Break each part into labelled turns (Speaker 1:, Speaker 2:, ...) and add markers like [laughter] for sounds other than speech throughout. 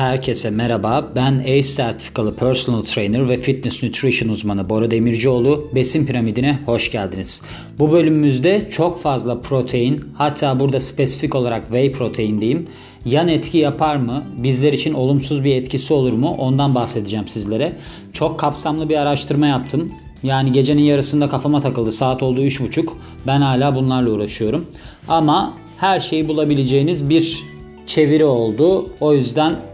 Speaker 1: Herkese merhaba. Ben ACE sertifikalı personal trainer ve fitness nutrition uzmanı Bora Demircioğlu. Besin piramidine hoş geldiniz. Bu bölümümüzde çok fazla protein, hatta burada spesifik olarak whey protein diyeyim, yan etki yapar mı? Bizler için olumsuz bir etkisi olur mu? Ondan bahsedeceğim sizlere. Çok kapsamlı bir araştırma yaptım. Yani gecenin yarısında kafama takıldı. Saat oldu 3.30. Ben hala bunlarla uğraşıyorum. Ama her şeyi bulabileceğiniz bir çeviri oldu. O yüzden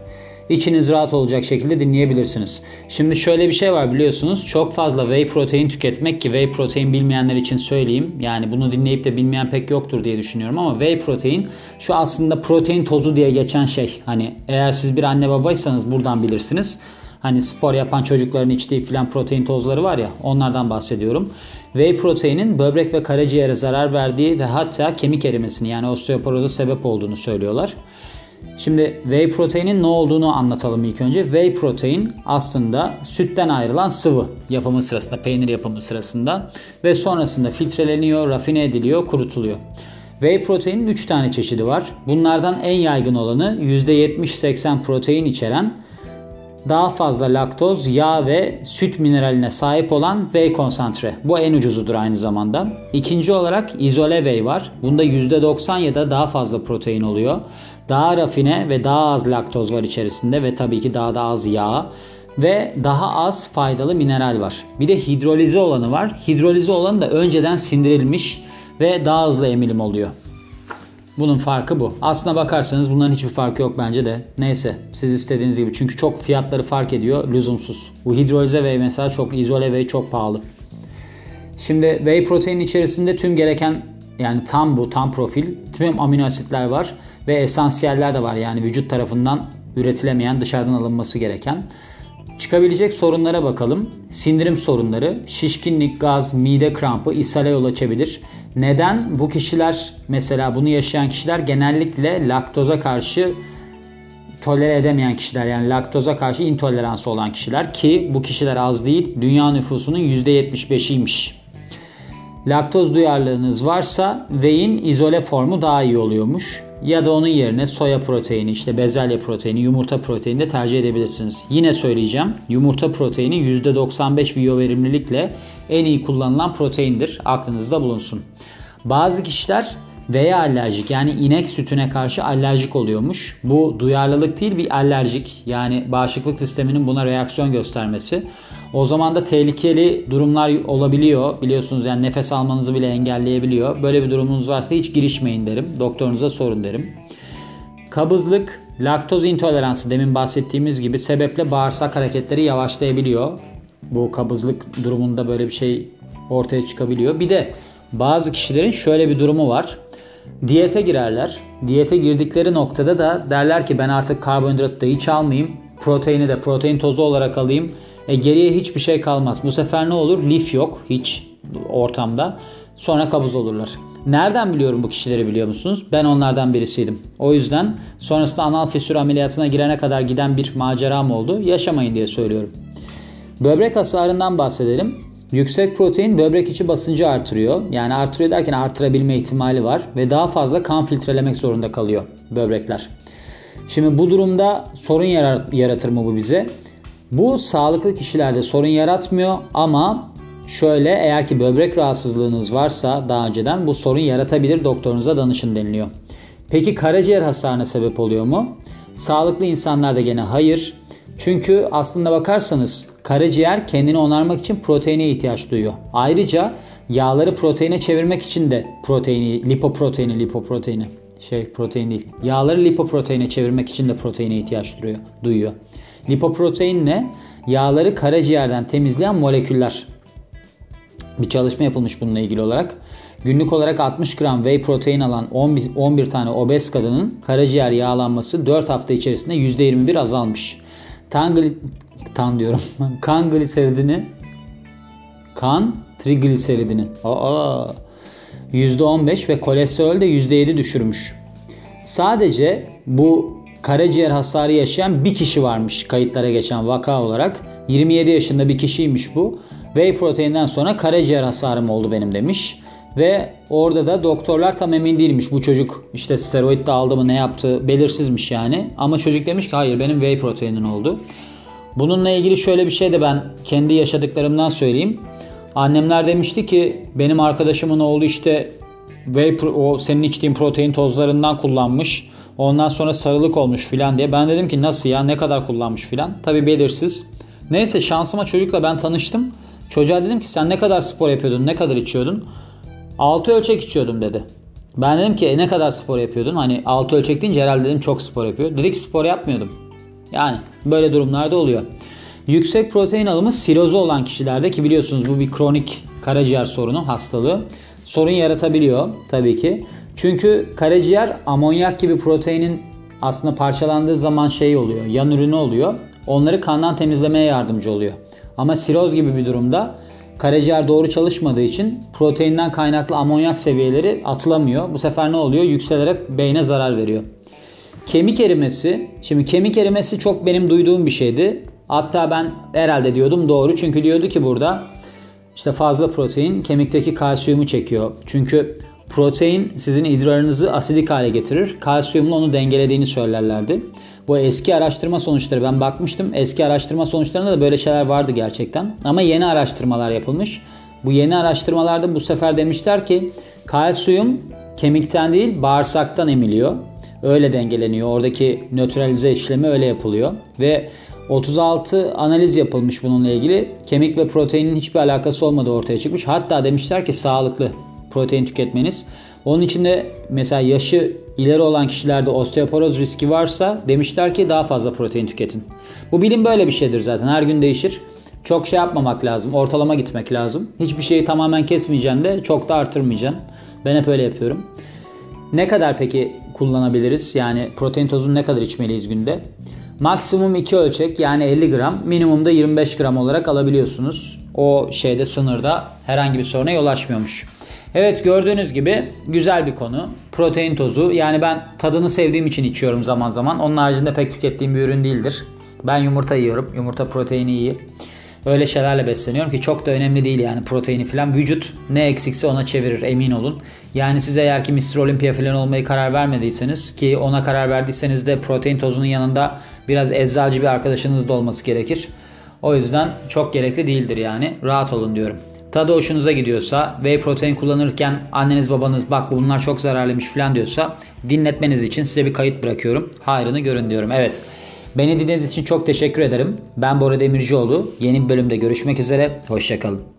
Speaker 1: içiniz rahat olacak şekilde dinleyebilirsiniz. Şimdi şöyle bir şey var biliyorsunuz. Çok fazla whey protein tüketmek ki whey protein bilmeyenler için söyleyeyim. Yani bunu dinleyip de bilmeyen pek yoktur diye düşünüyorum ama whey protein şu aslında protein tozu diye geçen şey. Hani eğer siz bir anne babaysanız buradan bilirsiniz. Hani spor yapan çocukların içtiği filan protein tozları var ya onlardan bahsediyorum. Whey proteinin böbrek ve karaciğere zarar verdiği ve hatta kemik erimesini yani osteoporoza sebep olduğunu söylüyorlar. Şimdi whey proteinin ne olduğunu anlatalım ilk önce. Whey protein aslında sütten ayrılan sıvı yapımı sırasında, peynir yapımı sırasında ve sonrasında filtreleniyor, rafine ediliyor, kurutuluyor. Whey proteinin 3 tane çeşidi var. Bunlardan en yaygın olanı %70-80 protein içeren daha fazla laktoz, yağ ve süt mineraline sahip olan whey konsantre. Bu en ucuzudur aynı zamanda. İkinci olarak izole whey var. Bunda %90 ya da daha fazla protein oluyor. Daha rafine ve daha az laktoz var içerisinde ve tabii ki daha da az yağ ve daha az faydalı mineral var. Bir de hidrolize olanı var. Hidrolize olanı da önceden sindirilmiş ve daha hızlı emilim oluyor. Bunun farkı bu. Aslına bakarsanız bunların hiçbir farkı yok bence de. Neyse siz istediğiniz gibi. Çünkü çok fiyatları fark ediyor lüzumsuz. Bu hidrolize whey mesela çok izole whey çok pahalı. Şimdi whey protein içerisinde tüm gereken yani tam bu tam profil tüm amino asitler var ve esansiyeller de var. Yani vücut tarafından üretilemeyen dışarıdan alınması gereken. Çıkabilecek sorunlara bakalım. Sindirim sorunları, şişkinlik, gaz, mide krampı, ishale yol açabilir. Neden? Bu kişiler mesela bunu yaşayan kişiler genellikle laktoza karşı tolere edemeyen kişiler yani laktoza karşı intoleransı olan kişiler ki bu kişiler az değil. Dünya nüfusunun %75'iymiş. Laktoz duyarlılığınız varsa whey'in izole formu daha iyi oluyormuş. Ya da onun yerine soya proteini, işte bezelye proteini, yumurta proteini de tercih edebilirsiniz. Yine söyleyeceğim. Yumurta proteini %95 biyoverimlilikle en iyi kullanılan proteindir. Aklınızda bulunsun. Bazı kişiler veya alerjik yani inek sütüne karşı alerjik oluyormuş. Bu duyarlılık değil bir alerjik yani bağışıklık sisteminin buna reaksiyon göstermesi. O zaman da tehlikeli durumlar olabiliyor. Biliyorsunuz yani nefes almanızı bile engelleyebiliyor. Böyle bir durumunuz varsa hiç girişmeyin derim. Doktorunuza sorun derim. Kabızlık, laktoz intoleransı demin bahsettiğimiz gibi sebeple bağırsak hareketleri yavaşlayabiliyor. Bu kabızlık durumunda böyle bir şey ortaya çıkabiliyor. Bir de bazı kişilerin şöyle bir durumu var. Diyete girerler. Diyete girdikleri noktada da derler ki ben artık karbonhidratı da hiç almayayım. Proteini de protein tozu olarak alayım. E geriye hiçbir şey kalmaz. Bu sefer ne olur? Lif yok hiç ortamda. Sonra kabız olurlar. Nereden biliyorum bu kişileri biliyor musunuz? Ben onlardan birisiydim. O yüzden sonrasında anal fissür ameliyatına girene kadar giden bir maceram oldu. Yaşamayın diye söylüyorum. Böbrek hasarından bahsedelim. Yüksek protein böbrek içi basıncı artırıyor. Yani artırıyor derken artırabilme ihtimali var ve daha fazla kan filtrelemek zorunda kalıyor böbrekler. Şimdi bu durumda sorun yaratır mı bu bize? Bu sağlıklı kişilerde sorun yaratmıyor ama şöyle eğer ki böbrek rahatsızlığınız varsa daha önceden bu sorun yaratabilir doktorunuza danışın deniliyor. Peki karaciğer hasarına sebep oluyor mu? Sağlıklı insanlarda gene hayır. Çünkü aslında bakarsanız karaciğer kendini onarmak için proteine ihtiyaç duyuyor. Ayrıca yağları proteine çevirmek için de proteini, lipoproteini, lipoproteini şey protein değil. Yağları lipoproteine çevirmek için de proteine ihtiyaç duyuyor. duyuyor. Lipoprotein ne? Yağları karaciğerden temizleyen moleküller. Bir çalışma yapılmış bununla ilgili olarak. Günlük olarak 60 gram whey protein alan 11, 11 tane obez kadının karaciğer yağlanması 4 hafta içerisinde %21 azalmış. Tan, tan diyorum. [laughs] kan gliseridini kan trigliseridini aa, %15 ve kolesterol de %7 düşürmüş. Sadece bu karaciğer hasarı yaşayan bir kişi varmış kayıtlara geçen vaka olarak. 27 yaşında bir kişiymiş bu. Whey proteinden sonra karaciğer hasarım oldu benim demiş. Ve orada da doktorlar tam emin değilmiş. Bu çocuk işte steroid de aldı mı ne yaptı belirsizmiş yani. Ama çocuk demiş ki hayır benim whey proteinin oldu. Bununla ilgili şöyle bir şey de ben kendi yaşadıklarımdan söyleyeyim. Annemler demişti ki benim arkadaşımın oğlu işte whey o senin içtiğin protein tozlarından kullanmış. Ondan sonra sarılık olmuş filan diye. Ben dedim ki nasıl ya ne kadar kullanmış filan. Tabi belirsiz. Neyse şansıma çocukla ben tanıştım. Çocuğa dedim ki sen ne kadar spor yapıyordun, ne kadar içiyordun? 6 ölçek içiyordum dedi. Ben dedim ki e, ne kadar spor yapıyordun? Hani 6 ölçek deyince herhalde dedim çok spor yapıyor. Dedi ki spor yapmıyordum. Yani böyle durumlarda oluyor. Yüksek protein alımı sirozu olan kişilerde ki biliyorsunuz bu bir kronik karaciğer sorunu hastalığı sorun yaratabiliyor tabii ki. Çünkü karaciğer amonyak gibi proteinin aslında parçalandığı zaman şey oluyor, yan ürünü oluyor. Onları kandan temizlemeye yardımcı oluyor. Ama siroz gibi bir durumda karaciğer doğru çalışmadığı için proteinden kaynaklı amonyak seviyeleri atılamıyor. Bu sefer ne oluyor? Yükselerek beyne zarar veriyor. Kemik erimesi, şimdi kemik erimesi çok benim duyduğum bir şeydi. Hatta ben herhalde diyordum doğru çünkü diyordu ki burada işte fazla protein kemikteki kalsiyumu çekiyor. Çünkü protein sizin idrarınızı asidik hale getirir. Kalsiyumla onu dengelediğini söylerlerdi. Bu eski araştırma sonuçları ben bakmıştım. Eski araştırma sonuçlarında da böyle şeyler vardı gerçekten. Ama yeni araştırmalar yapılmış. Bu yeni araştırmalarda bu sefer demişler ki kalsiyum kemikten değil bağırsaktan emiliyor. Öyle dengeleniyor. Oradaki nötralize işlemi öyle yapılıyor. Ve 36 analiz yapılmış bununla ilgili. Kemik ve proteinin hiçbir alakası olmadığı ortaya çıkmış. Hatta demişler ki sağlıklı protein tüketmeniz. Onun için de mesela yaşı ileri olan kişilerde osteoporoz riski varsa demişler ki daha fazla protein tüketin. Bu bilim böyle bir şeydir zaten. Her gün değişir. Çok şey yapmamak lazım. Ortalama gitmek lazım. Hiçbir şeyi tamamen kesmeyeceksin de çok da artırmayacaksın. Ben hep öyle yapıyorum. Ne kadar peki kullanabiliriz? Yani protein tozunu ne kadar içmeliyiz günde? Maksimum 2 ölçek yani 50 gram, minimumda 25 gram olarak alabiliyorsunuz. O şeyde sınırda herhangi bir soruna yol açmıyormuş. Evet gördüğünüz gibi güzel bir konu. Protein tozu. Yani ben tadını sevdiğim için içiyorum zaman zaman. Onun haricinde pek tükettiğim bir ürün değildir. Ben yumurta yiyorum. Yumurta proteini iyi. Öyle şeylerle besleniyorum ki çok da önemli değil yani proteini falan. Vücut ne eksikse ona çevirir emin olun. Yani siz eğer ki Mr. Olympia falan olmayı karar vermediyseniz ki ona karar verdiyseniz de protein tozunun yanında biraz eczacı bir arkadaşınız da olması gerekir. O yüzden çok gerekli değildir yani. Rahat olun diyorum. Tadı hoşunuza gidiyorsa, whey protein kullanırken anneniz babanız bak bunlar çok zararlıymış falan diyorsa dinletmeniz için size bir kayıt bırakıyorum. Hayrını görün diyorum. Evet. Beni dinlediğiniz için çok teşekkür ederim. Ben Bora Demircioğlu. Yeni bir bölümde görüşmek üzere. Hoşçakalın.